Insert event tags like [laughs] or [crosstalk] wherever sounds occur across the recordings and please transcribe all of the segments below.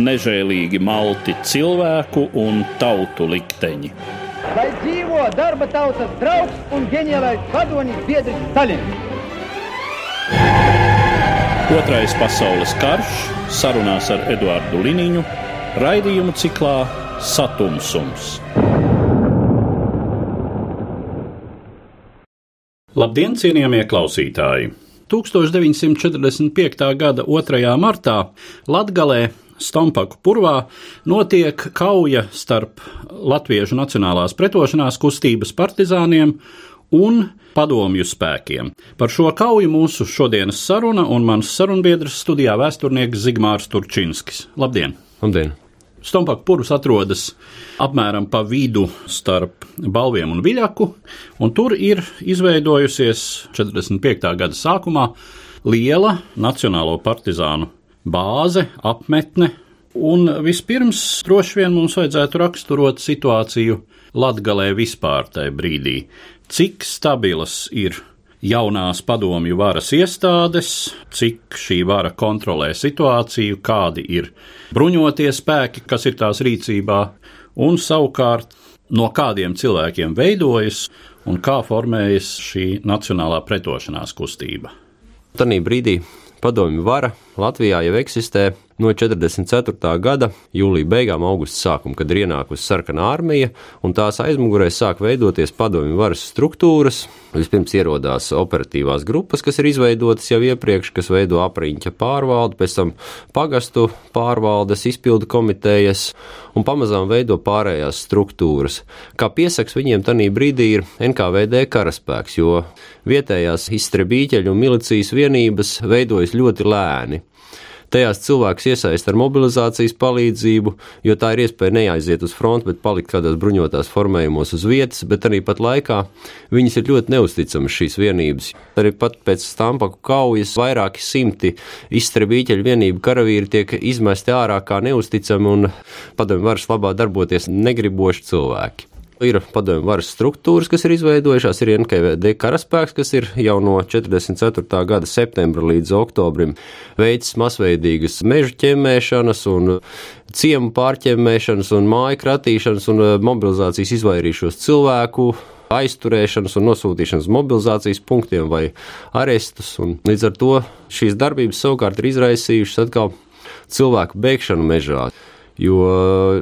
Nežēlīgi malti cilvēku un tautu likteņi. Lai dzīvo darba tautas draugs un ģeniālais vadonis biedrs Stalins! Otrais pasaules karš sarunās ar Eduardu Liniņu raidījumu ciklā Satumsums. Labdien, cienījamie klausītāji! 1945. gada 2. martā Latvijā Stompaku purvā notiek kauja starp Latviešu Nacionālās pretošanās kustības partizāniem un padomju spēkiem. Par šo kauju mūsu šodienas saruna un mans sarunbiedrs studijā vēsturnieks Zigmārs Turčinskis. Labdien! Labdien! Stompaku purvs atrodas apmēram pa vidu starp Balviem un Viļaku, un tur ir izveidojusies 45. gada sākumā liela Nacionālo partizānu bāze, apmetne, un vispirms droši vien mums vajadzētu raksturot situāciju Latgalē vispār tajā brīdī. Cik stabilas ir jaunās padomju varas iestādes, cik šī vara kontrolē situāciju, kādi ir bruņotie spēki, kas ir tās rīcībā, un savukārt no kādiem cilvēkiem veidojas un kā formējas šī nacionālā pretošanās kustība. Tanī brīdī padomju vara Latvijā jau eksistē no 44. gada jūlija beigām, augusta sākuma, kad ir ienākusi sarkanā armija, un tās aizmugurē sāk veidoties padomju varas struktūras. Vispirms ierodās operatīvās grupas, kas ir izveidotas jau iepriekš, kas veido apriņķa pārvaldi, pēc tam pagastu pārvaldes, izpildu komitejas un pamazām veido pārējās struktūras. Kā piesaks viņiem tanī brīdī ir NKVD karaspēks, jo vietējās izstrebīķeļu un milicijas vienības veidojas ļoti lēni. Tajās cilvēks iesaist ar mobilizācijas palīdzību, jo tā ir iespēja neaiziet uz fronti, bet palikt kādās bruņotās formējumos uz vietas, bet arī pat laikā viņas ir ļoti neusticamas šīs vienības. Arī pat pēc Stampaku kaujas vairāki simti izstrebīķeļu vienību karavīri tiek izmesti ārā kā neusticami un padomju varas labā darboties negriboši cilvēki. Ir padomju varas struktūras, kas ir izveidojušās, ir NKVD karaspēks, kas ir jau no 44. gada septembra līdz oktobrim veids masveidīgas meža ķemmēšanas un ciemu pārķemmēšanas un māju kratīšanas un mobilizācijas izvairīšos cilvēku aizturēšanas un nosūtīšanas mobilizācijas punktiem vai arestus. Un līdz ar to šīs darbības savukārt ir izraisījušas atkal cilvēku bēgšanu mežā jo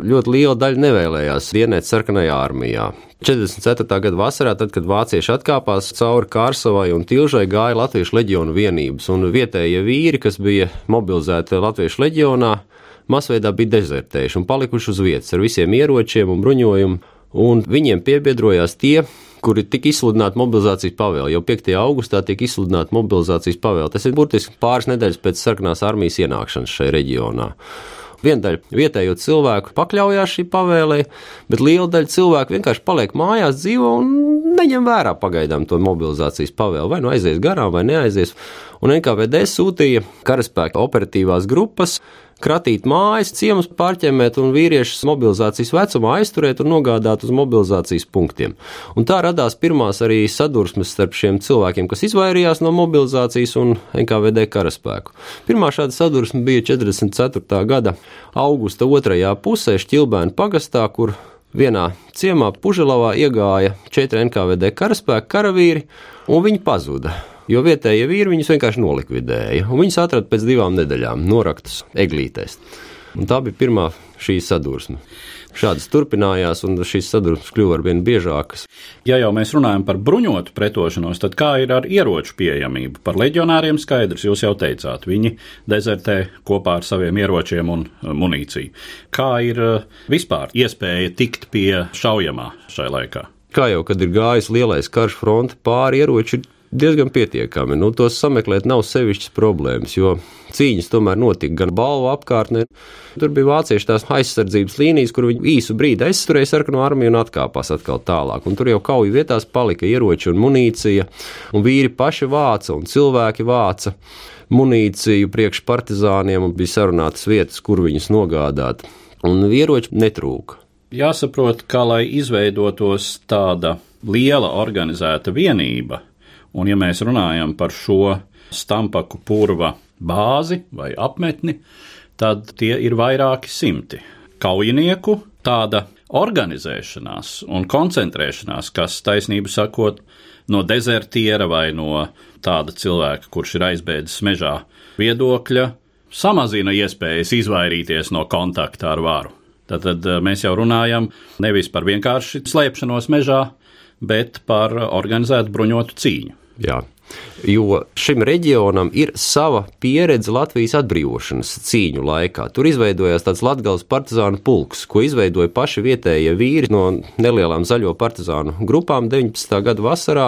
ļoti liela daļa nevēlējās dienēt sarkanajā armijā. 44. gada vasarā, tad, kad vācieši atkāpās cauri Kārsavai un Tilžai, gāja Latviešu leģionu vienības, un vietējie vīri, kas bija mobilizēti Latviešu leģionā, masveidā bija dezertējuši un palikuši uz vietas ar visiem ieročiem un bruņojumu, un viņiem piebiedrojās tie, kuri tika izsludināti mobilizācijas pavēle. Jau 5. augustā tika izsludināta mobilizācijas pavēle. Tas ir burtiski pāris nedēļas pēc sarkanās armijas ienākšanas šajā reģionā. Viena daļa vietējo cilvēku pakļaujās šī pavēlē, bet liela daļa cilvēku vienkārši paliek mājās, dzīvo un neņem vērā pagaidām to mobilizācijas pavēli. Vai nu aizies garām, vai neaizies. Un NKVD sūtīja karaspēka operatīvās grupas kratīt mājas, ciemus pārķemmēt un vīriešus mobilizācijas vecumā aizturēt un nogādāt uz mobilizācijas punktiem. Un tā radās pirmās arī sadursmes starp šiem cilvēkiem, kas izvairījās no mobilizācijas un NKVD karaspēku. Pirmā šāda sadursme bija 44. gada augusta otrajā pusē Šķilbēna pagastā, kur vienā ciemā Puželavā iegāja četri NKVD karaspēka karavīri, un viņi pazuda jo vietējie vīri viņus vienkārši nolikvidēja. Viņus atrada pēc divām nedēļām, noraktas eglītēs. Un tā bija pirmā šī sadursme. Šādas turpinājās, un šīs sadursmes kļuva ar vien biežākas. Ja jau mēs runājam par bruņotu pretošanos, tad kā ir ar ieroču pieejamību? Par leģionāriem skaidrs, jūs jau teicāt, viņi dezertē kopā ar saviem ieročiem un munīciju. Kā ir vispār iespēja tikt pie šaujamā šai laikā? Kā jau kad ir gājis lielais karš fronte pāri ieroči, diezgan pietiekami. Nu, tos sameklēt nav sevišķas problēmas, jo cīņas tomēr notika gan balvu apkārtnē. Tur bija vācieši tās aizsardzības līnijas, kur viņi īsu brīdi aizturēja sarkano armiju un atkāpās atkal tālāk. Un tur jau kauju vietās palika ieroči un munīcija, un vīri paši vāca un cilvēki vāca munīciju priekš partizāniem un bija sarunātas vietas, kur viņus nogādāt. Un ieroči netrūka. Jāsaprot, ka, lai izveidotos tāda liela organizēta vienība, Un, ja mēs runājam par šo stampaku purva bāzi vai apmetni, tad tie ir vairāki simti kaujinieku. Tāda organizēšanās un koncentrēšanās, kas taisnību sakot, no dezertiera vai no tāda cilvēka, kurš ir aizbēdzis mežā, viedokļa, samazina iespējas izvairīties no kontakta ar varu. Tad, tad eh, mēs jau runājam nevis par vienkārši slēpšanos mežā, bet par organizētu bruņotu cīņu. Jā. Jo šim reģionam ir sava pieredze Latvijas atbrīvošanas cīņu laikā. Tur izveidojās tāds Latvijas partizānu pulks, ko izveidoja paši vietējie vīri no nelielām zaļo partizānu grupām 19. gada vasarā,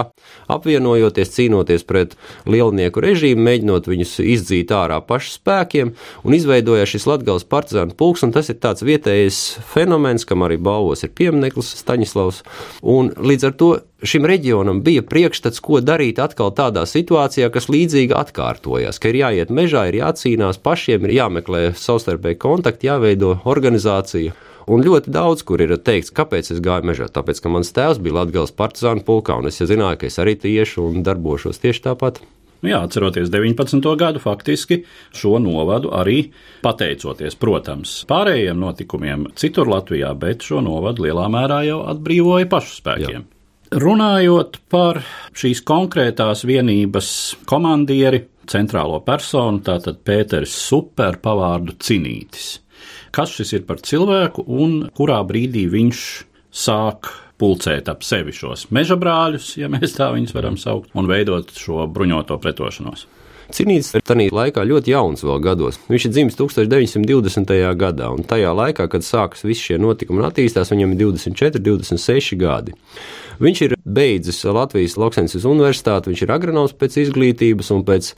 apvienojoties, cīnoties pret lielnieku režīmu, mēģinot viņus izdzīt ārā pašu spēkiem, un izveidojās šis Latvijas partizānu pulks, un tas ir tāds vietējais fenomens, kam arī balvos ir piemineklis Staņislavs, un līdz ar to šim reģionam bija priekšstats, ko darīt atkal tādā situācijā, kas līdzīga atkārtojas, ka ir jāiet mežā, ir jācīnās pašiem, ir jāmeklē savstarpēji kontakti, jāveido organizācija. Un ļoti daudz, kur ir teikts, kāpēc es gāju mežā. Tāpēc, ka mans tēvs bija Latvijas partizānu pulkā, un es ja zināju, ka es arī tieši un darbošos tieši tāpat. Nu jā, atceroties 19. gadu, faktiski šo novadu arī pateicoties, protams, pārējiem notikumiem citur Latvijā, bet šo novadu lielā mērā jau atbrīvoja pašu spēkiem. Jā. Runājot par šīs konkrētās vienības komandieri, centrālo personu, tātad Pēters Super pavārdu Cinītis. Kas šis ir par cilvēku un kurā brīdī viņš sāk pulcēt ap sevi šos meža brāļus, ja mēs tā viņus varam saukt, un veidot šo bruņoto pretošanos? Cinīts ir tajā laikā ļoti jauns vēl gados. Viņš ir dzimis 1920. gadā, un tajā laikā, kad sākas visi šie notikumi un attīstās, viņam ir 24, 26 gadi. Viņš ir beidzis Latvijas Lauksaimniecības universitāti, viņš ir agronoms pēc izglītības un pēc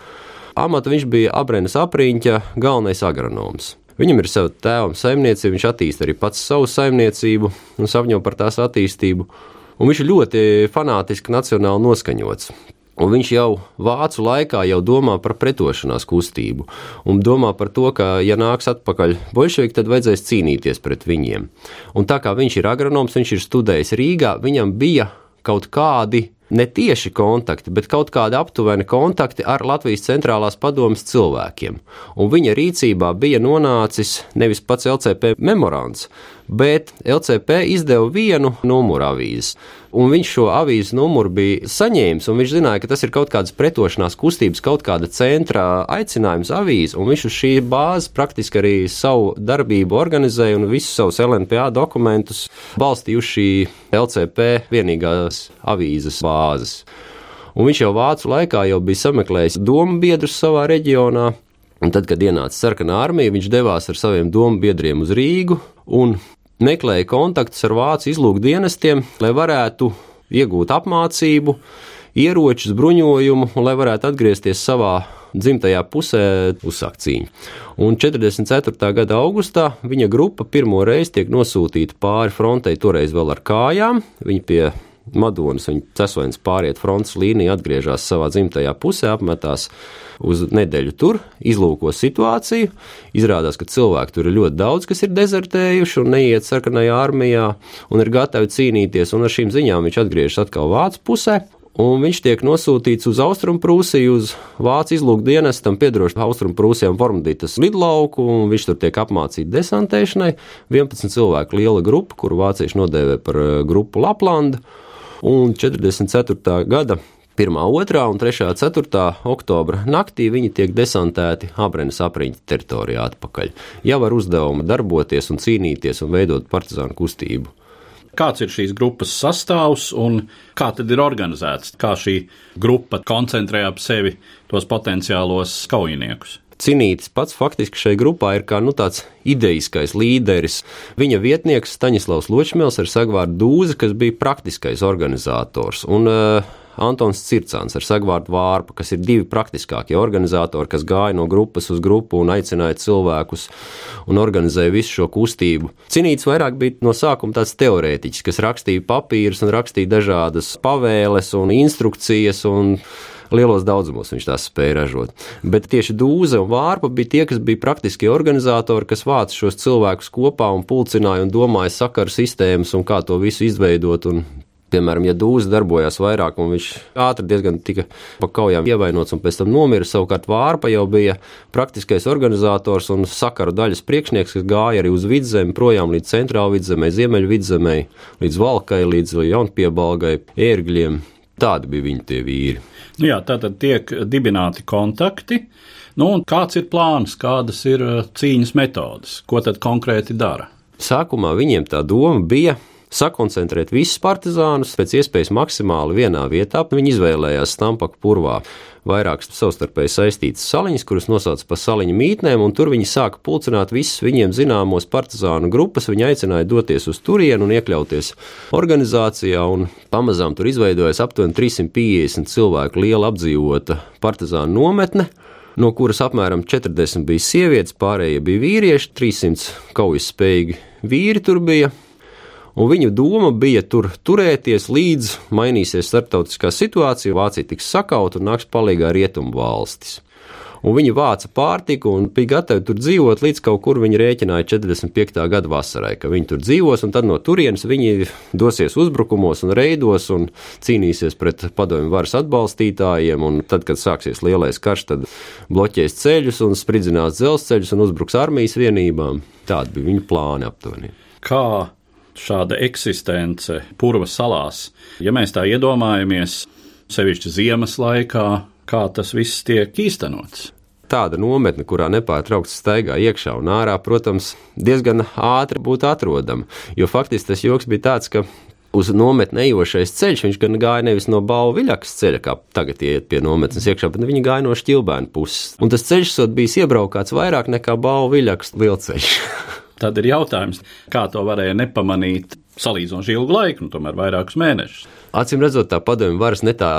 amata viņš bija Abrenes apriņķa galvenais agronoms. Viņam ir sava tēva saimniecība, viņš attīsta arī pats savu saimniecību un sapņo par tās attīstību. Un viņš ir ļoti fanātiski nacionāli noskaņots. Un viņš jau vācu laikā jau domā par pretošanās kustību un domā par to, ka, ja nāks atpakaļ bolševiki, tad vajadzēs cīnīties pret viņiem. Un tā kā viņš ir agronoms, viņš ir studējis Rīgā, viņam bija kaut kādi ne tieši kontakti, bet kaut kādi aptuveni kontakti ar Latvijas centrālās padomas cilvēkiem. Un viņa rīcībā bija nonācis nevis pats LCP memorands, bet LCP izdeva vienu numuru avīzes. Un viņš šo avīzes numuru bija saņēmis, un viņš zināja, ka tas ir kaut kādas pretošanās kustības, kaut kāda centra aicinājums avīzes, un viņš uz šī bāzes praktiski arī savu darbību organizēja un visus savus LNPA dokumentus balstīja uz šī LCP vienīgās avīzes bāzes. Un viņš jau vācu laikā jau bija sameklējis domu biedrus savā reģionā, Un tad, kad ienāca sarkanā armija, viņš devās ar saviem domu biedriem uz Rīgu un meklēja kontaktus ar vācu izlūkdienestiem, lai varētu iegūt apmācību, ieročus, bruņojumu lai varētu atgriezties savā dzimtajā pusē, uzsākt cīņu. Un 44. gada augustā viņa grupa pirmo reizi tiek nosūtīta pāri frontei, toreiz vēl ar kājām. Viņa pie Madonas, viņa cesvainas pāriet frontes līniju, atgriežas savā dzimtajā pusē, apmetās uz nedēļu tur, izlūko situāciju. Izrādās, ka cilvēki tur ir ļoti daudz, kas ir dezertējuši un neiet sarkanajā armijā un ir gatavi cīnīties, un ar šīm ziņām viņš atgriežas atkal Vācu pusē. Un viņš tiek nosūtīts uz Austrumprūsiju, uz Vācijas izlūkdienestam, piedarošu Austrumprūsijam Vormdītas lidlauku, un viņš tur tiek apmācīts desantēšanai. 11 cilvēku liela grupa, kuru vācieši nodēvē par eh, grupu Laplanda un 44. gada 1, 2 un 3, 4 oktobra naktī viņi tiek desantēti Abrenes apriņķa teritorijā atpakaļ, jau ar uzdevumu darboties un cīnīties un veidot partizānu kustību. Kāds ir šīs grupas sastāvs un kā tad ir organizēts? Kā šī grupa koncentrē ap sevi tos potenciālos kaujiniekus? Cinītis pats faktiski šai grupā ir kā nu, tāds idejiskais līderis. Viņa vietnieks Staņislavs Ločmēls ar sagvārdu Dūzi, kas bija praktiskais organizators. Un, uh, Antons Circāns ar Sagvārdu Vārpu, kas ir divi praktiskākie organizatori, kas gāja no grupas uz grupu un aicināja cilvēkus un organizēja visu šo kustību. Cinīts vairāk bija no sākuma tāds teorētiķis, kas rakstīja papīrus un rakstīja dažādas pavēles un instrukcijas un lielos daudzumos viņš tās spēja ražot. Bet tieši dūze un vārpa bija tie, kas bija praktiskie organizatori, kas vāca šos cilvēkus kopā un pulcināja un domāja sakaru sistēmas un kā to visu izveidot. Un Piemēram, ja dūze darbojās vairāk, un viņš ātri diezgan tika pa kaujām ievainots un pēc tam nomira, savukārt vārpa jau bija praktiskais organizators un sakaru daļas priekšnieks, kas gāja arī uz vidzemi, projām līdz centrāla vidzemē, ziemeļu vidzemē, līdz valkai, līdz jaunpiebalgai, ērgļiem. Tādi bija viņi tie vīri. Nu jā, tātad tiek dibināti kontakti. Nu, kāds ir plāns, kādas ir uh, cīņas metodes, ko tad konkrēti dara? Sākumā viņiem tā doma bija sakoncentrēt visus partizānus pēc iespējas maksimāli vienā vietā. Viņi izvēlējās Stampaku purvā vairākas savstarpēji saistītas saliņas, kuras nosauca par saliņu mītnēm, un tur viņi sāka pulcināt visus viņiem zināmos partizānu grupas. Viņi aicināja doties uz turienu un iekļauties organizācijā, un pamazām tur izveidojas aptuveni 350 cilvēku liela apdzīvota partizānu nometne no kuras apmēram 40 bija sievietes, pārējie bija vīrieši, 300 kaujas spējīgi vīri tur bija un viņu doma bija tur turēties līdz mainīsies starptautiskā situācija, Vācija tiks sakauta un nāks palīgā rietumu valstis. Un viņi vāca pārtiku un bija gatavi tur dzīvot līdz kaut kur viņi rēķināja 45. gada vasarai, ka viņi tur dzīvos, un tad no turienes viņi dosies uzbrukumos un reidos un cīnīsies pret padomju varas atbalstītājiem, un tad, kad sāksies lielais karš, tad bloķēs ceļus un spridzinās dzelzceļus un uzbruks armijas vienībām. Tādi bija viņu plāni aptuveni. Kā šāda eksistence Purva salās. Ja mēs tā iedomājamies, sevišķi ziemas laikā, kā tas viss tiek īstenots. Tāda nometne, kurā nepārtraukti staigā iekšā un ārā, protams, diezgan ātri būtu atrodama. Jo faktiski tas joks bija tāds, ka uz nometni ejošais ceļš, viņš gan gāja nevis no Bauviļakas ceļa, kā tagad iet pie nometnes iekšā, bet viņi gāja no šķilbēna puses. Un tas ceļš sot bijis iebraukāts vairāk nekā Bauviļakas lielceļš. [laughs] Tad ir jautājums, kā to varēja nepamanīt salīdzinoši ilgu laiku, nu, tomēr vairākus mēnešus. Acīm redzot, tā padomju varas ne tā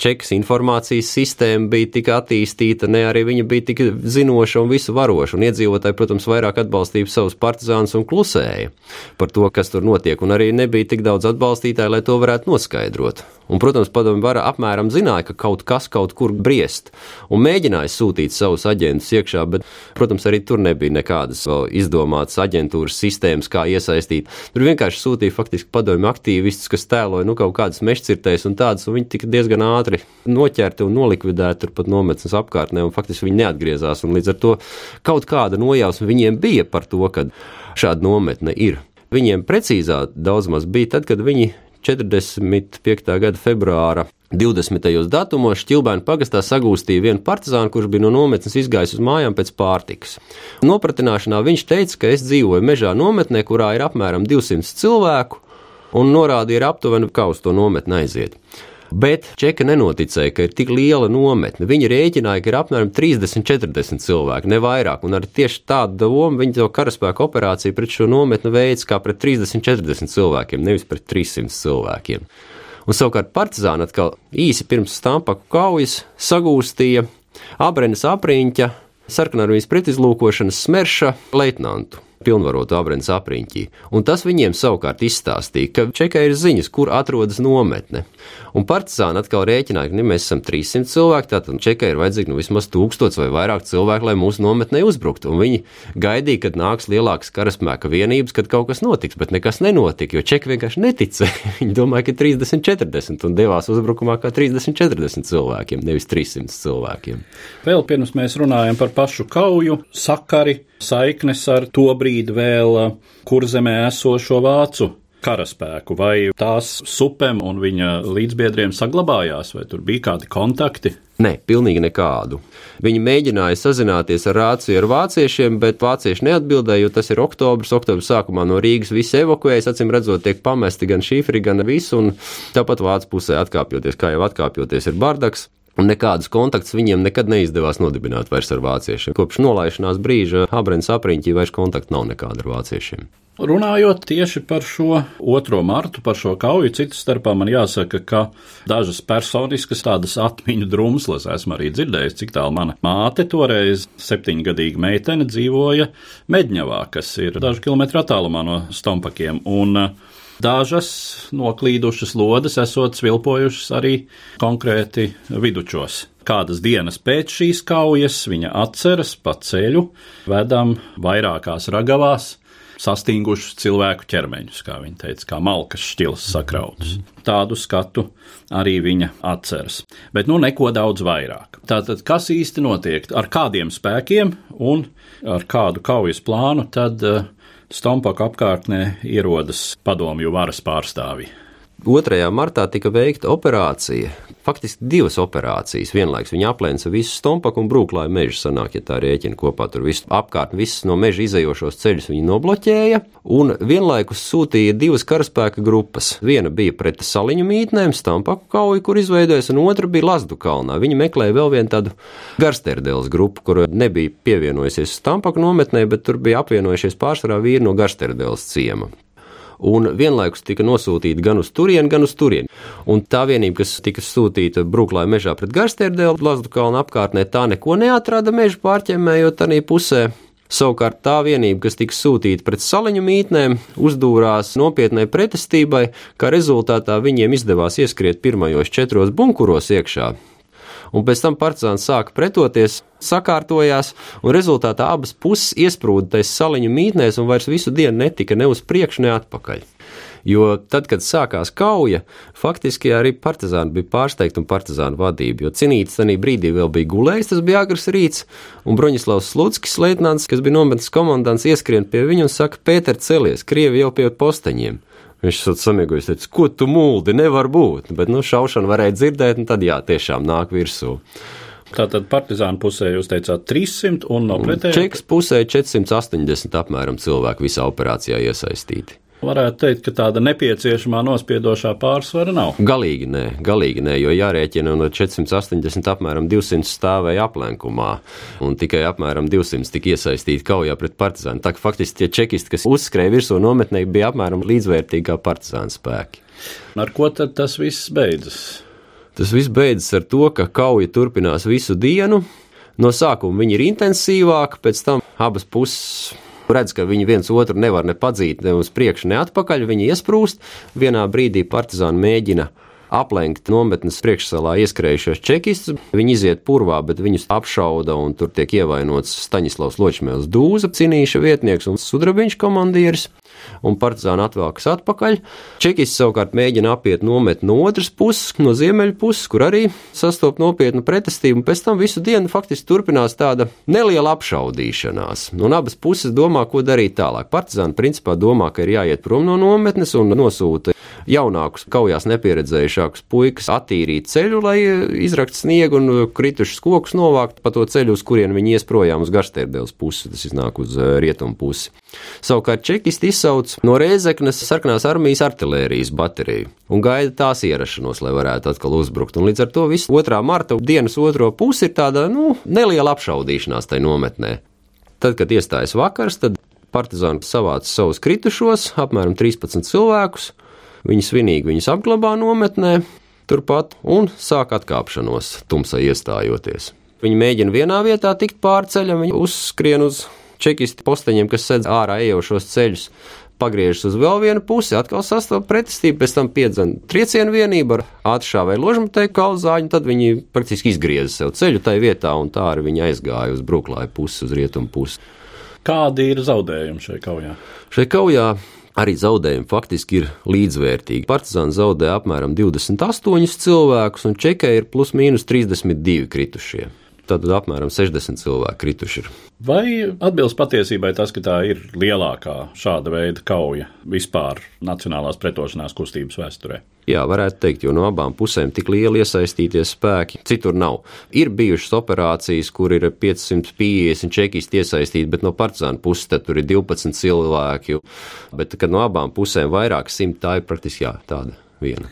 čekas informācijas sistēma bija tik attīstīta, ne arī viņa bija tik zinoša un visu varoša. Un iedzīvotāji, protams, vairāk atbalstīja savus partizānus un klusēja par to, kas tur notiek, un arī nebija tik daudz atbalstītāju, lai to varētu noskaidrot. Un, protams, padomju vara apmēram zināja, ka kaut kas kaut kur briest, un mēģināja sūtīt savus aģentus iekšā, bet, protams, arī tur nebija nekādas izdomātas aģentūras sistēmas, kā iesaistīt. Tur vienkārši sūtīja faktiski padomju aktīvistus, kas tēloja nu, kaut kādas mešcirtēs un tādas, un viņi tika diezgan ātri noķerti un nolikvidēti turpat nometnes apkārtnē, un faktiski viņi neatgriezās. Līdz ar to kaut kāda nojausma viņiem bija par to, ka šāda nometne ir. Viņiem precīzā daudz maz bija tad, kad viņi 45. gada februāra 20. datumos Šķilbēna pagastā sagūstīja vienu partizānu, kurš bija no nometnes izgājis uz mājām pēc pārtikas. Nopratināšanā viņš teica, ka es dzīvoju mežā nometnē, kurā ir apmēram 200 cilvēku, un norādīja aptuveni, kā uz to nometni aiziet. Bet Čeka nenoticēja, ka ir tik liela nometne. Viņi rēķināja, ka ir apmēram 30, 40 cilvēki, ne vairāk. Un ar tieši tādu domu viņi to karaspēku operāciju pret šo nometni veids kā pret 30, 40 cilvēkiem, nevis pret 300 cilvēkiem. Un savukārt partizāni atkal īsi pirms Stampaku kaujas sagūstīja Abrenes apriņķa sarkanarmijas pretizlūkošanas smerša leitnantu pilnvarotu abrens apriņķī. Un tas viņiem savukārt izstāstīja, ka Čekai ir ziņas, kur atrodas nometne. Un partizāni atkal rēķināja, ka ja mēs esam 300 cilvēki, tātad Čekai ir vajadzīgi nu, vismaz 1000 vai vairāk cilvēku, lai mūsu nometnē uzbruktu. Un viņi gaidīja, kad nāks lielākas karaspēka vienības, kad kaut kas notiks, bet nekas nenotika, jo Čeki vienkārši neticēja. [laughs] viņi domāja, ka 30, 40 un devās uzbrukumā kā 30, 40 cilvēkiem, nevis 300 cilvēkiem. Vēl pirms mēs runājam par pašu kauju, sakari saiknes ar to brīdi vēl uh, kurzemē esošo vācu karaspēku, vai tās supem un viņa līdzbiedriem saglabājās, vai tur bija kādi kontakti? Nē, pilnīgi nekādu. Viņi mēģināja sazināties ar Rāciju, ar vāciešiem, bet vācieši neatbildēja, jo tas ir oktobris. Oktobris sākumā no Rīgas visi evakuējas, acīm redzot, tiek pamesti gan šifri, gan visu, un tāpat vācu pusē atkāpjoties, kā jau atkāpjoties, ir bardaks. Un nekādus kontaktus viņiem nekad neizdevās nodibināt vairs ar vāciešiem. Kopš nolaišanās brīža Habrens apriņķī vairs kontaktu nav nekāda ar vāciešiem. Runājot tieši par šo 2. martu, par šo kauju, citas starpā man jāsaka, ka dažas personiskas tādas atmiņu drumslas esmu arī dzirdējis, cik tālu mana māte toreiz septiņgadīga meitene dzīvoja Medņavā, kas ir dažu kilometru attālumā no Stompakiem. Un, Dažas noklīdušas lodes esot svilpojušas arī konkrēti vidučos. Kādas dienas pēc šīs kaujas viņa atceras pa ceļu, vedam vairākās ragavās, sastingušus cilvēku ķermeņus, kā viņa teica, kā malkas šķils sakrautus. Tādu skatu arī viņa atceras. Bet nu neko daudz vairāk. Tātad, kas īsti notiek, ar kādiem spēkiem un ar kādu kaujas plānu, tad uh, Stompaka apkārtnē ierodas padomju varas pārstāvji. 2. martā tika veikta operācija, faktiski divas operācijas. Vienlaikus viņa aplēca visu Stompaku un Brūklāju mežu, sanāk, ja tā rēķina kopā tur visu apkārtni, visus no meža izējošos ceļus viņa nobloķēja, un vienlaikus sūtīja divas karaspēka grupas. Viena bija pret saliņu mītnēm, Stompaku kauju, kur izveidojas, un otra bija Lazdu kalnā. Viņi meklēja vēl vienu tādu garsterdēles grupu, kur nebija pievienojusies Stompaku nometnē, bet tur bija apvienojušies pārsvarā vīri no garsterdēles ciema un vienlaikus tika nosūtīta gan uz turieni, gan uz turieni. Un tā vienība, kas tika sūtīta Brooklyn mežā pret Garstērdēlu, Lazdu kalnu apkārtnē, tā neko neatrada meža pārķemmējot tādā pusē. Savukārt tā vienība, kas tika sūtīta pret saliņu mītnēm, uzdūrās nopietnai pretestībai, kā rezultātā viņiem izdevās ieskriet pirmajos četros bunkuros iekšā, un pēc tam partizāni sāka pretoties, sakārtojās, un rezultātā abas puses iesprūda tais saliņu mītnēs un vairs visu dienu netika ne uz priekšu, ne atpakaļ. Jo tad, kad sākās kauja, faktiski arī partizāni bija pārsteigti un partizānu vadība. Jo cinītis tajā brīdī vēl bija gulējis, tas bija agrs rīts, un Broņislavs Slutskis, leitnants, kas bija nometnes komandants, ieskrien pie viņa un saka: Pēter, celies, Krievi jau pie posteņiem. Viņš ir samiegojis, teica, ko tu mūldi, nevar būt. Bet, nu, šaušanu varēja dzirdēt, un tad jā, tiešām nāk virsū. Tātad partizānu pusē jūs teicāt 300 un no pretējā? Čekas pusē 480 apmēram cilvēku visā operācijā iesaistīti varētu teikt, ka tāda nepieciešamā nospiedošā pārsvara nav. Galīgi nē, galīgi nē, jo jārēķina no 480 apmēram 200 stāvēja aplenkumā, un tikai apmēram 200 tika iesaistīti kaujā pret partizānu. Tā faktiski tie čekisti, kas uzskrēja virsū nometnē, bija apmēram līdzvērtīgi kā partizānu spēki. Ar ko tad tas viss beidzas? Tas viss beidzas ar to, ka kauja turpinās visu dienu. No sākuma viņi ir intensīvāki, pēc tam abas puses redz, ka viņi viens otru nevar ne padzīt, ne uz priekšu, ne atpakaļ. Viņi iesprūst. Vienā brīdī partizāni mēģina aplenkt nometnes priekšsalā ieskrējušos čekistus. Viņi iziet purvā, bet viņus apšauda un tur tiek ievainots Staņislavs Ločmēls Dūza, cinīša vietnieks un sudrabiņš komandieris un partizāni atvelkas atpakaļ. Čekists savukārt mēģina apiet nometni no otras puses, no ziemeļu puses, kur arī sastop nopietnu pretestību, un pēc tam visu dienu faktiski turpinās tāda neliela apšaudīšanās. Un abas puses domā, ko darīt tālāk. Partizāni principā domā, ka ir jāiet prom no nometnes un nosūta jaunākus, kaujās nepieredzējušākus puikas attīrīt ceļu, lai izrakt sniegu un kritušus kokus novākt pa to ceļu, uz kurien viņi ies projām uz Garstērdēles pusi, tas iznāk uz eh, rietumu pusi. Savukārt čekisti izsauc no Rēzeknes sarkanās armijas artilērijas bateriju un gaida tās ierašanos, lai varētu atkal uzbrukt. Un līdz ar to visu 2. marta dienas otro pusi ir tāda, nu, neliela apšaudīšanās tai nometnē. Tad, kad iestājas vakars, tad partizāni savāca savus kritušos, apmēram 13 cilvēkus. Viņi svinīgi viņus apglabā nometnē, turpat un sāk atkāpšanos, tumsai iestājoties. Viņi mēģina vienā vietā tikt pāri ceļam, viņi uzskrien uz čekisti posteņiem, kas sedz ārā ejošos ceļus, pagriežas uz vēl vienu pusi, atkal sastāv pretestību, pēc tam piedzen triecienu vienību ar ātršā vai ložmetēju kalzāņu, tad viņi praktiski izgrieza sev ceļu tai vietā, un tā arī viņi aizgāja uz Bruklāju pusi, uz rietumu pusi. Kādi ir zaudējumi šajā kaujā? Šajā kaujā arī zaudējumi faktiski ir līdzvērtīgi. Partizāni zaudē apmēram 28 cilvēkus, un čekai ir plus mīnus 32 kritušie tad apmēram 60 cilvēki krituši ir. Vai atbilst patiesībai tas, ka tā ir lielākā šāda veida kauja vispār Nacionālās pretošanās kustības vēsturē? Jā, varētu teikt, jo no abām pusēm tik lieli iesaistīties spēki citur nav. Ir bijušas operācijas, kur ir 550 čekisti iesaistīti, bet no partizāna puses tur ir 12 cilvēki. Bet, kad no abām pusēm vairāk simt, tā ir praktiski jā, tāda viena.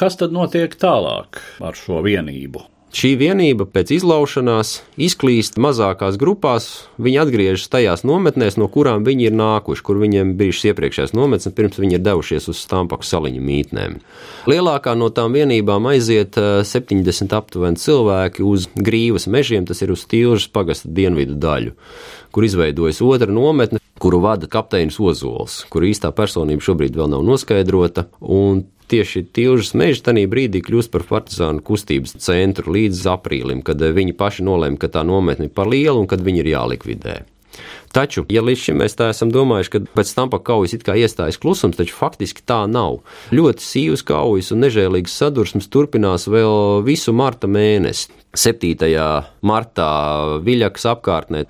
Kas tad notiek tālāk ar šo vienību? Šī vienība pēc izlaušanās izklīst mazākās grupās, viņi atgriežas tajās nometnēs, no kurām viņi ir nākuši, kur viņiem bijušas iepriekšējās nometnes, pirms viņi ir devušies uz Stampaku saliņu mītnēm. Lielākā no tām vienībām aiziet 70 aptuveni cilvēki uz Grīvas mežiem, tas ir uz Tilžas pagasta dienvidu daļu, kur izveidojas otra nometne, kuru vada kapteinis Ozols, kur īstā personība šobrīd vēl nav noskaidrota. Un tieši Tilžas meža tajā brīdī kļūst par partizānu kustības centru līdz aprīlim, kad viņi paši nolēma, ka tā nometne ir par lielu un kad viņi ir jālikvidē. Taču, ja līdz šim mēs tā esam domājuši, ka pēc tam pa kaujas it kā iestājas klusums, taču faktiski tā nav. Ļoti sīvas kaujas un nežēlīgas sadursmes turpinās vēl visu marta mēnesi. 7. martā Viļakas apkārtnē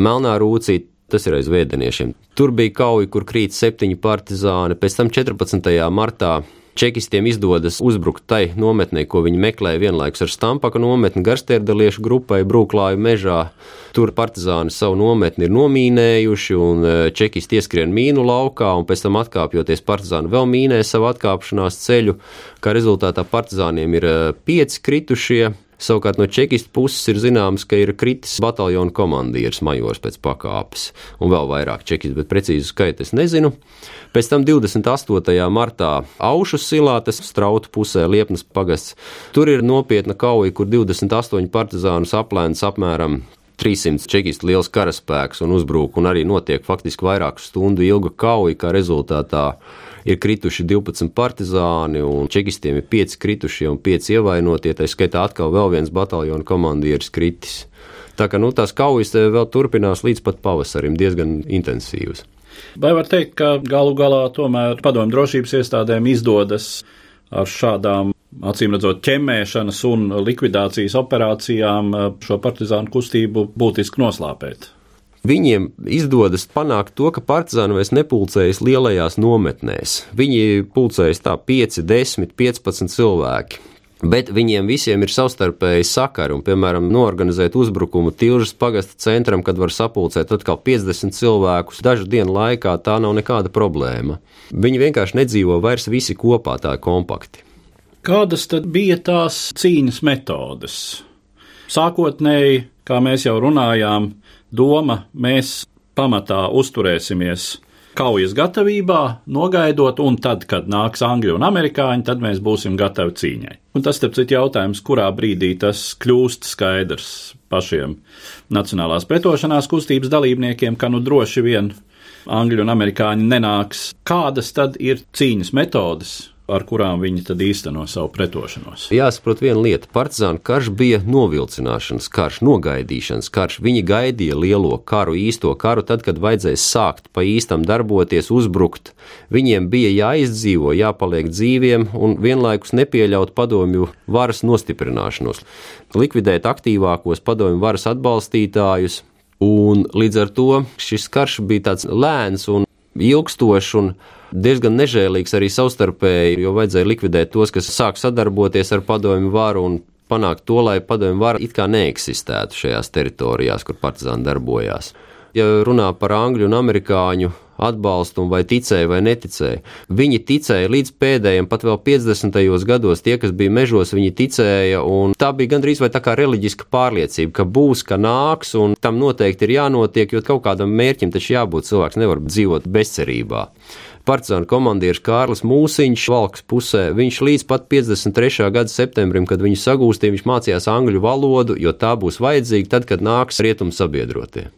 Melnā rūcīte tas ir aiz vēdeniešiem. Tur bija kauja, kur krīt septiņi partizāni, pēc tam 14. martā Čekistiem izdodas uzbrukt tai nometnē, ko viņi meklēja vienlaikus ar Stampaka nometni garstērdaliešu grupai Brūklāju mežā. Tur partizāni savu nometni ir nomīnējuši, un e, čekisti ieskrien mīnu laukā, un pēc tam atkāpjoties partizāni vēl mīnē savu atkāpšanās ceļu, kā rezultātā partizāniem ir e, pieci kritušie, Savukārt no čekistu puses ir zināms, ka ir kritis bataljona komandieris majors pēc pakāpes, un vēl vairāk čekistu, bet precīzu skaitu es nezinu. Pēc tam 28. martā Aušas silā, tas strautu pusē Liepnas pagasts, tur ir nopietna kauja, kur 28 partizānus aplēns apmēram 300 čekistu liels karaspēks un uzbruk, un arī notiek faktiski vairāku stundu ilga kauja, kā rezultātā ir krituši 12 partizāni, un čekistiem ir 5 kritušie un 5 ievainotie. Tā skaitā atkal vēl viens bataljona komandieris kritis. Tā kā nu, tās kaujas vēl turpinās līdz pat pavasarim diezgan intensīvas. Vai var teikt, ka galu galā tomēr padomju drošības iestādēm izdodas ar šādām acīm redzot, ķemmēšanas un likvidācijas operācijām šo partizānu kustību būtiski noslāpēt? Viņiem izdodas panākt to, ka partizāni vairs nepulcējas lielajās nometnēs. Viņi pulcējas tā 5, 10, 15 cilvēki. Bet viņiem visiem ir savstarpēji sakari, un, piemēram, norganizēt uzbrukumu Tilžas pagasta centram, kad var sapulcēt atkal 50 cilvēkus dažu dienu laikā, tā nav nekāda problēma. Viņi vienkārši nedzīvo vairs visi kopā, tā kompakti. Kādas tad bija tās cīņas metodes? Sākotnēji, kā mēs jau runājām, doma mēs pamatā uzturēsimies kaujas gatavībā, nogaidot, un tad, kad nāks angļu un amerikāņi, tad mēs būsim gatavi cīņai. Un tas, starp citu, jautājums, kurā brīdī tas kļūst skaidrs pašiem Nacionālās pretošanās kustības dalībniekiem, ka nu droši vien angļu un amerikāņi nenāks. Kādas tad ir cīņas metodes, ar kurām viņi tad īsteno savu pretošanos. Jāsaprot viena lieta. Partizānu karš bija novilcināšanas karš, nogaidīšanas karš. Viņi gaidīja lielo karu, īsto karu, tad, kad vajadzēs sākt pa īstam darboties, uzbrukt. Viņiem bija jāizdzīvo, jāpaliek dzīviem un vienlaikus nepieļaut padomju varas nostiprināšanos, likvidēt aktīvākos padomju varas atbalstītājus. Un līdz ar to šis karš bija tāds lēns un ilgstošs un diezgan nežēlīgs arī savstarpēji, jo vajadzēja likvidēt tos, kas sāk sadarboties ar padomju varu un panākt to, lai padomju vara it kā neeksistētu šajās teritorijās, kur partizāni darbojās. Ja runā par angļu un amerikāņu atbalstu, vai ticēja vai neticēja. Viņi ticēja līdz pēdējiem, pat vēl 50. gados, tie, kas bija mežos, viņi ticēja, un tā bija gandrīz vai tā kā reliģiska pārliecība, ka būs, ka nāks, un tam noteikti ir jānotiek, jo kaut kādam mērķim taču jābūt cilvēks nevar dzīvot bezcerībā partizānu komandieris Kārlis Mūsiņš, Valks pusē. Viņš līdz pat 53. gada septembrim, kad viņu sagūstīja, viņš mācījās angļu valodu, jo tā būs vajadzīga tad, kad nāks rietumu sabiedrotie.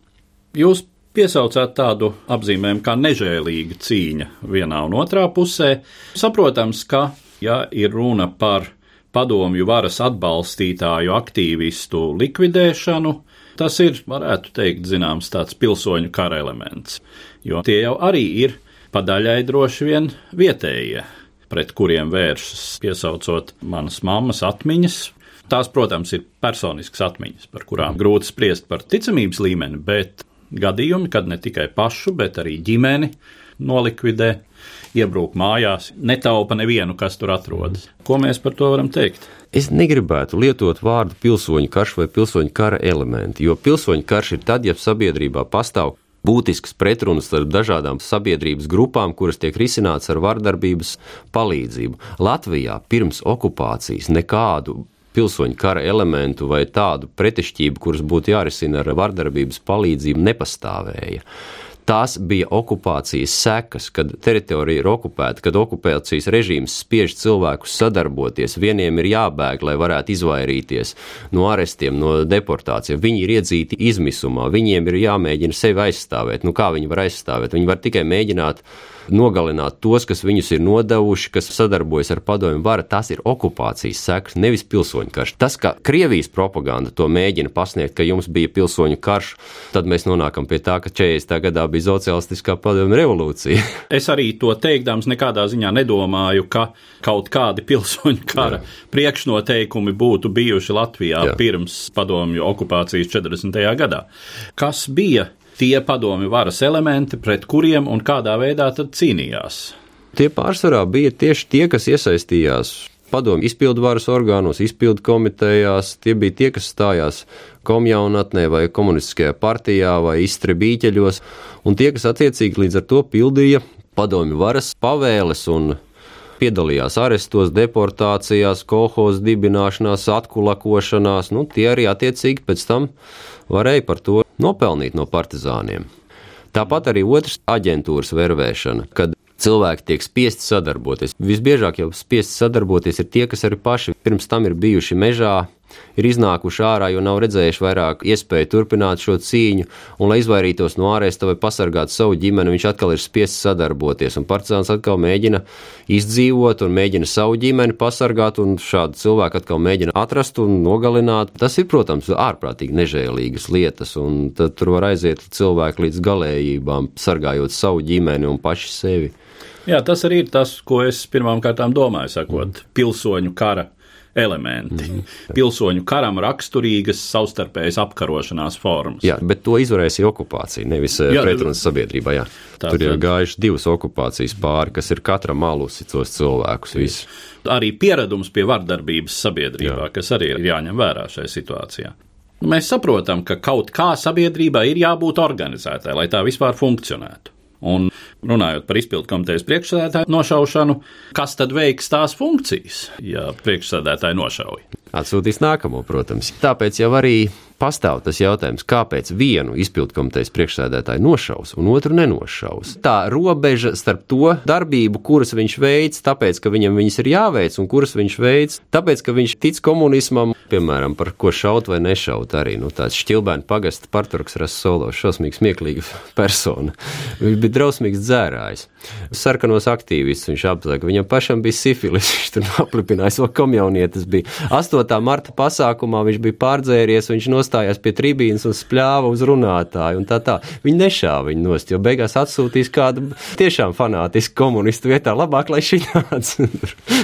Jūs piesaucāt tādu apzīmējumu kā nežēlīga cīņa vienā un otrā pusē. Saprotams, ka, ja ir runa par padomju varas atbalstītāju aktīvistu likvidēšanu, tas ir, varētu teikt, zināms tāds pilsoņu kara elements, jo tie jau arī ir padaļai droši vien vietējie, pret kuriem vēršas, piesaucot manas mammas atmiņas. Tās, protams, ir personiskas atmiņas, par kurām grūti spriest par ticamības līmeni, bet gadījumi, kad ne tikai pašu, bet arī ģimeni nolikvidē, iebrūk mājās, netaupa nevienu, kas tur atrodas. Ko mēs par to varam teikt? Es negribētu lietot vārdu pilsoņu karš vai pilsoņu kara elementi, jo pilsoņu karš ir tad, ja sabiedrībā pastāv būtisks pretrunas starp dažādām sabiedrības grupām, kuras tiek risināts ar vardarbības palīdzību. Latvijā pirms okupācijas nekādu pilsoņu kara elementu vai tādu pretešķību, kuras būtu jārisina ar vardarbības palīdzību, nepastāvēja. Tās bija okupācijas sekas, kad teritorija ir okupēta, kad okupācijas režīms spiež cilvēkus sadarboties. Vieniem ir jābēg, lai varētu izvairīties no arestiem, no deportācijām. Viņi ir iedzīti izmisumā, viņiem ir jāmēģina sevi aizstāvēt. Nu, kā viņi var aizstāvēt? Viņi var tikai mēģināt nogalināt tos, kas viņus ir nodevuši, kas sadarbojas ar padomju varu. Tas ir okupācijas sekas, nevis pilsoņu karš. Tas, ka Krievijas propaganda to mēģina pasniegt, ka jums bija pilsoņu karš, tad mēs nonākam pie tā, ka 40. gadā bija sociālistiskā padomju revolūcija. [laughs] Es arī to teikdams nekādā ziņā nedomāju, ka kaut kādi pilsoņu kara Jā. priekšnoteikumi būtu bijuši Latvijā Jā. pirms padomju okupācijas 40. gadā. Kas bija tie padomi varas elementi, pret kuriem un kādā veidā tad cīnījās? Tie pārsvarā bija tieši tie, kas iesaistījās padomu izpildu varas orgānos, izpildu komitejās. Tie bija tie, kas stājās komjaunatnē vai komunistiskajā partijā vai izstrebīķeļos, un tie, kas attiecīgi līdz ar to pildīja padomu varas pavēles un piedalījās arestos, deportācijās, kolhoz dibināšanās, atkulakošanās, nu, tie arī attiecīgi pēc tam varēja par to nopelnīt no partizāniem. Tāpat arī otrs aģentūras vervēšana, kad cilvēki tiek spiesti sadarboties. Visbiežāk jau spiesti sadarboties ir tie, kas arī paši pirms tam ir bijuši mežā, ir iznākuši ārā, jo nav redzējuši vairāk iespēju turpināt šo cīņu, un, lai izvairītos no ārēsta vai pasargātu savu ģimeni, viņš atkal ir spiests sadarboties, partizāns atkal mēģina izdzīvot un mēģina savu ģimeni pasargāt, un šādu cilvēku atkal mēģina atrast un nogalināt. Tas ir, protams, ārprātīgi nežēlīgas lietas, un tur var aiziet cilvēki līdz galējībām, sargājot savu ģimeni un paši sevi. Jā, tas arī ir tas, ko es pirmām kārtām domāju, sakot, pilsoņu kara elementi. Mm -hmm. Pilsoņu karam raksturīgas savstarpējas apkarošanās formas. Jā, bet to izvarēja okupācija, nevis eh, pretrunas sabiedrībā. Jā. Tā, Tur ir gājuši divas okupācijas pāri, kas ir katra malusi tos cilvēkus. Visu. Arī pieredums pie vardarbības sabiedrībā, Jā. kas arī ir jāņem vērā šajā situācijā. Mēs saprotam, ka kaut kā sabiedrībai ir jābūt organizētai, lai tā vispār funkcionētu. Un runājot par izpildu komitejas priekšsēdētāju nošaušanu, kas tad veiks tās funkcijas, ja priekšsēdētāji nošauj? Atsūtīs nākamo, protams. Tāpēc jau arī pastāv tas jautājums, kāpēc vienu izpildkomitejas priekšsēdētāju nošaus un otru nenošaus. Tā robeža starp to darbību, kuras viņš veids, tāpēc, ka viņam viņas ir jāveic, un kuras viņš veids, tāpēc, ka viņš tic komunismam, piemēram, par ko šaut vai nešaut arī. Nu, tāds šķilbēna pagasta parturks Rasolo, šausmīgs, smieklīga [laughs] persona. Viņš bija drausmīgs dzērājs. Sarkanos aktīvistus viņš apzaka, viņam pašam bija sifilis, [laughs] viņš tur aplipinājis, vēl komjaunietis bija. 8. marta pasākumā viņš bija pārdzēries, viņš nos nostājās pie tribīnas un spļāva uz runātāju. Tā, tā. Viņi nešāva viņu nost, jo beigās atsūtīs kādu tiešām fanātisku komunistu vietā. Labāk, lai šī nāca.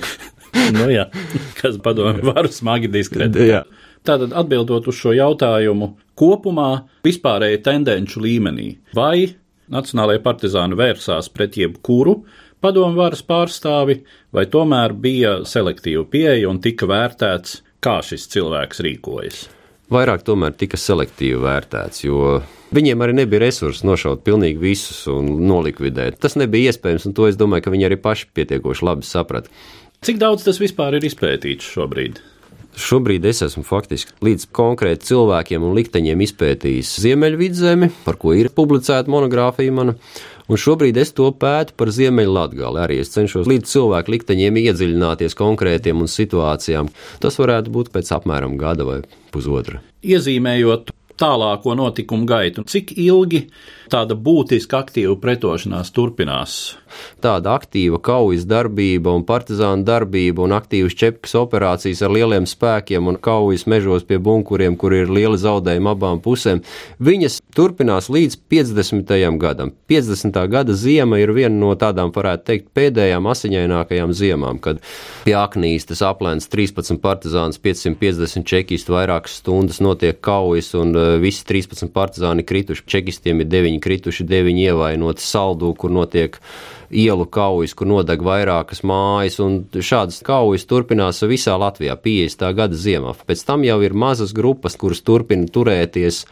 [laughs] nu, jā, kas padomju varu smagi diskreditēt. Tātad atbildot uz šo jautājumu, kopumā vispārēji tendenču līmenī, vai Nacionālajie partizāni vērsās pret jebkuru padomu varas pārstāvi, vai tomēr bija selektīva pieeja un tika vērtēts, kā šis cilvēks rīkojas vairāk tomēr tika selektīvi vērtēts, jo viņiem arī nebija resursi nošaut pilnīgi visus un nolikvidēt. Tas nebija iespējams, un to es domāju, ka viņi arī paši pietiekoši labi saprata. Cik daudz tas vispār ir izpētīts šobrīd? Šobrīd es esmu faktiski līdz konkrēti cilvēkiem un likteņiem izpētījis Ziemeļvidzemi, par ko ir publicēta monogrāfija mana. Un šobrīd es to pētu par Ziemeļlatgali. Arī es cenšos līdz cilvēku likteņiem iedziļināties konkrētiem un situācijām. Tas varētu būt pēc apmēram gada vai pusotra. Iezīmējot tālāko notikumu gaitu, cik ilgi tāda būtiska aktīva pretošanās turpinās. Tāda aktīva kaujas darbība un partizāna darbība un aktīvas ķepkas operācijas ar lieliem spēkiem un kaujas mežos pie bunkuriem, kur ir lieli zaudējumi abām pusēm, viņas turpinās līdz 50. gadam. 50. gada ziema ir viena no tādām, varētu teikt, pēdējām asiņainākajām ziemām, kad pie aknīstas aplēns 13 partizāns, 550 čekistu vairākas stundas notiek kaujas un visi 13 partizāni krituši. Čekistiem ir 9 krituši, 9 ievainoti saldū, kur notiek ielu kaujas, kur nodeg vairākas mājas, šādas kaujas turpinās visā Latvijā 50. gada ziemā. Pēc tam jau ir mazas grupas, kuras turpina turēties.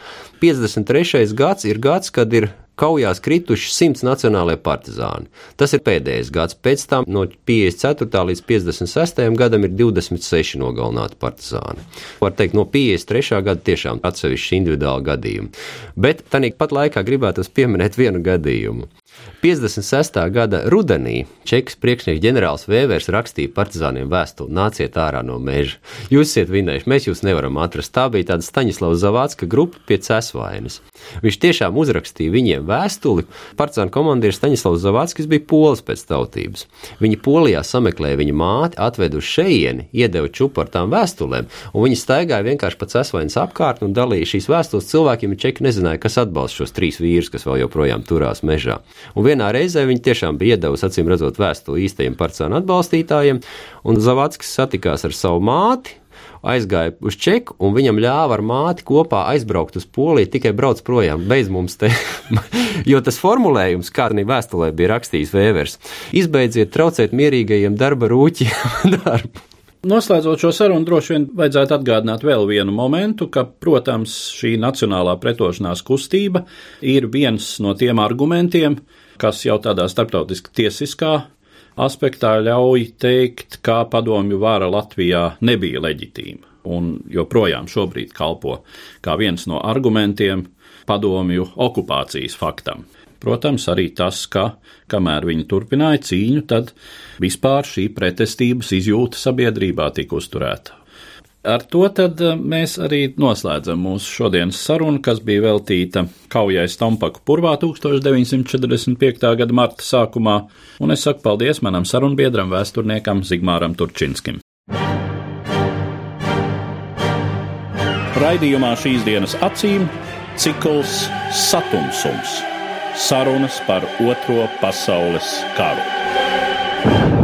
53. gads ir gads, kad ir kaujās krituši simts nacionālajie partizāni. Tas ir pēdējais gads. Pēc tam no 54. līdz 56. gadam ir 26 nogalināti partizāni. Var teikt, no 53. gada tiešām atsevišķi individuāli gadījumi. Bet tāpat laikā gribētu pieminēt vienu gadījumu. 56. gada rudenī Čekas priekšnieks ģenerālis Vēvers rakstīja partizāniem vēstuli: nāciet ārā no meža. Jūs esat vinējuši, mēs jūs nevaram atrast. Tā bija tāda Staņislava Zavācka grupa pie cēsvainas. Viņš tiešām uzrakstīja viņiem vēstuli. Partizāna komandieris Staņislavs Zavāckis bija polis pēc tautības. Viņi polijā sameklēja viņa māti, atveda uz šejieni, iedeva čupu ar tām vēstulēm, un viņi staigāja vienkārši pa cēsvainas apkārtni un dalīja šīs vēstules cilvēkiem, ja Čeki nezināja, kas atbalsta šos trīs vīrus, kas vēl joprojām turās mežā. Un vienā reizē viņi tiešām bija iedavusi, acīm redzot, vēstuli īstajiem partizānu atbalstītājiem, un Zavadskis satikās ar savu māti, aizgāja uz Čeku, un viņam ļāva ar māti kopā aizbraukt uz Poliju, tikai brauc projām, beidz mums te. [laughs] jo tas formulējums, kā arī vēstulē bija rakstījis Vēvers, izbeidziet traucēt mierīgajiem darba rūķiem [laughs] darbu. Noslēdzot šo sarunu, droši vien vajadzētu atgādināt vēl vienu momentu, ka, protams, šī nacionālā pretošanās kustība ir viens no tiem argumentiem, kas jau tādā starptautiski tiesiskā aspektā ļauj teikt, ka padomju vara Latvijā nebija leģitīma un joprojām šobrīd kalpo kā viens no argumentiem padomju okupācijas faktam. Protams, arī tas, ka kamēr viņi turpināja cīņu, tad vispār šī pretestības izjūta sabiedrībā tika uzturēta. Ar to tad eh, mēs arī noslēdzam mūsu šodienas sarunu, kas bija veltīta kaujai Stompaku purvā 1945. gada marta sākumā, un es saku paldies manam sarunbiedram, vēsturniekam Zigmāram Turčinskim. Raidījumā šīs dienas acīm cikls Satumsums - sarunas par Otro pasaules karu.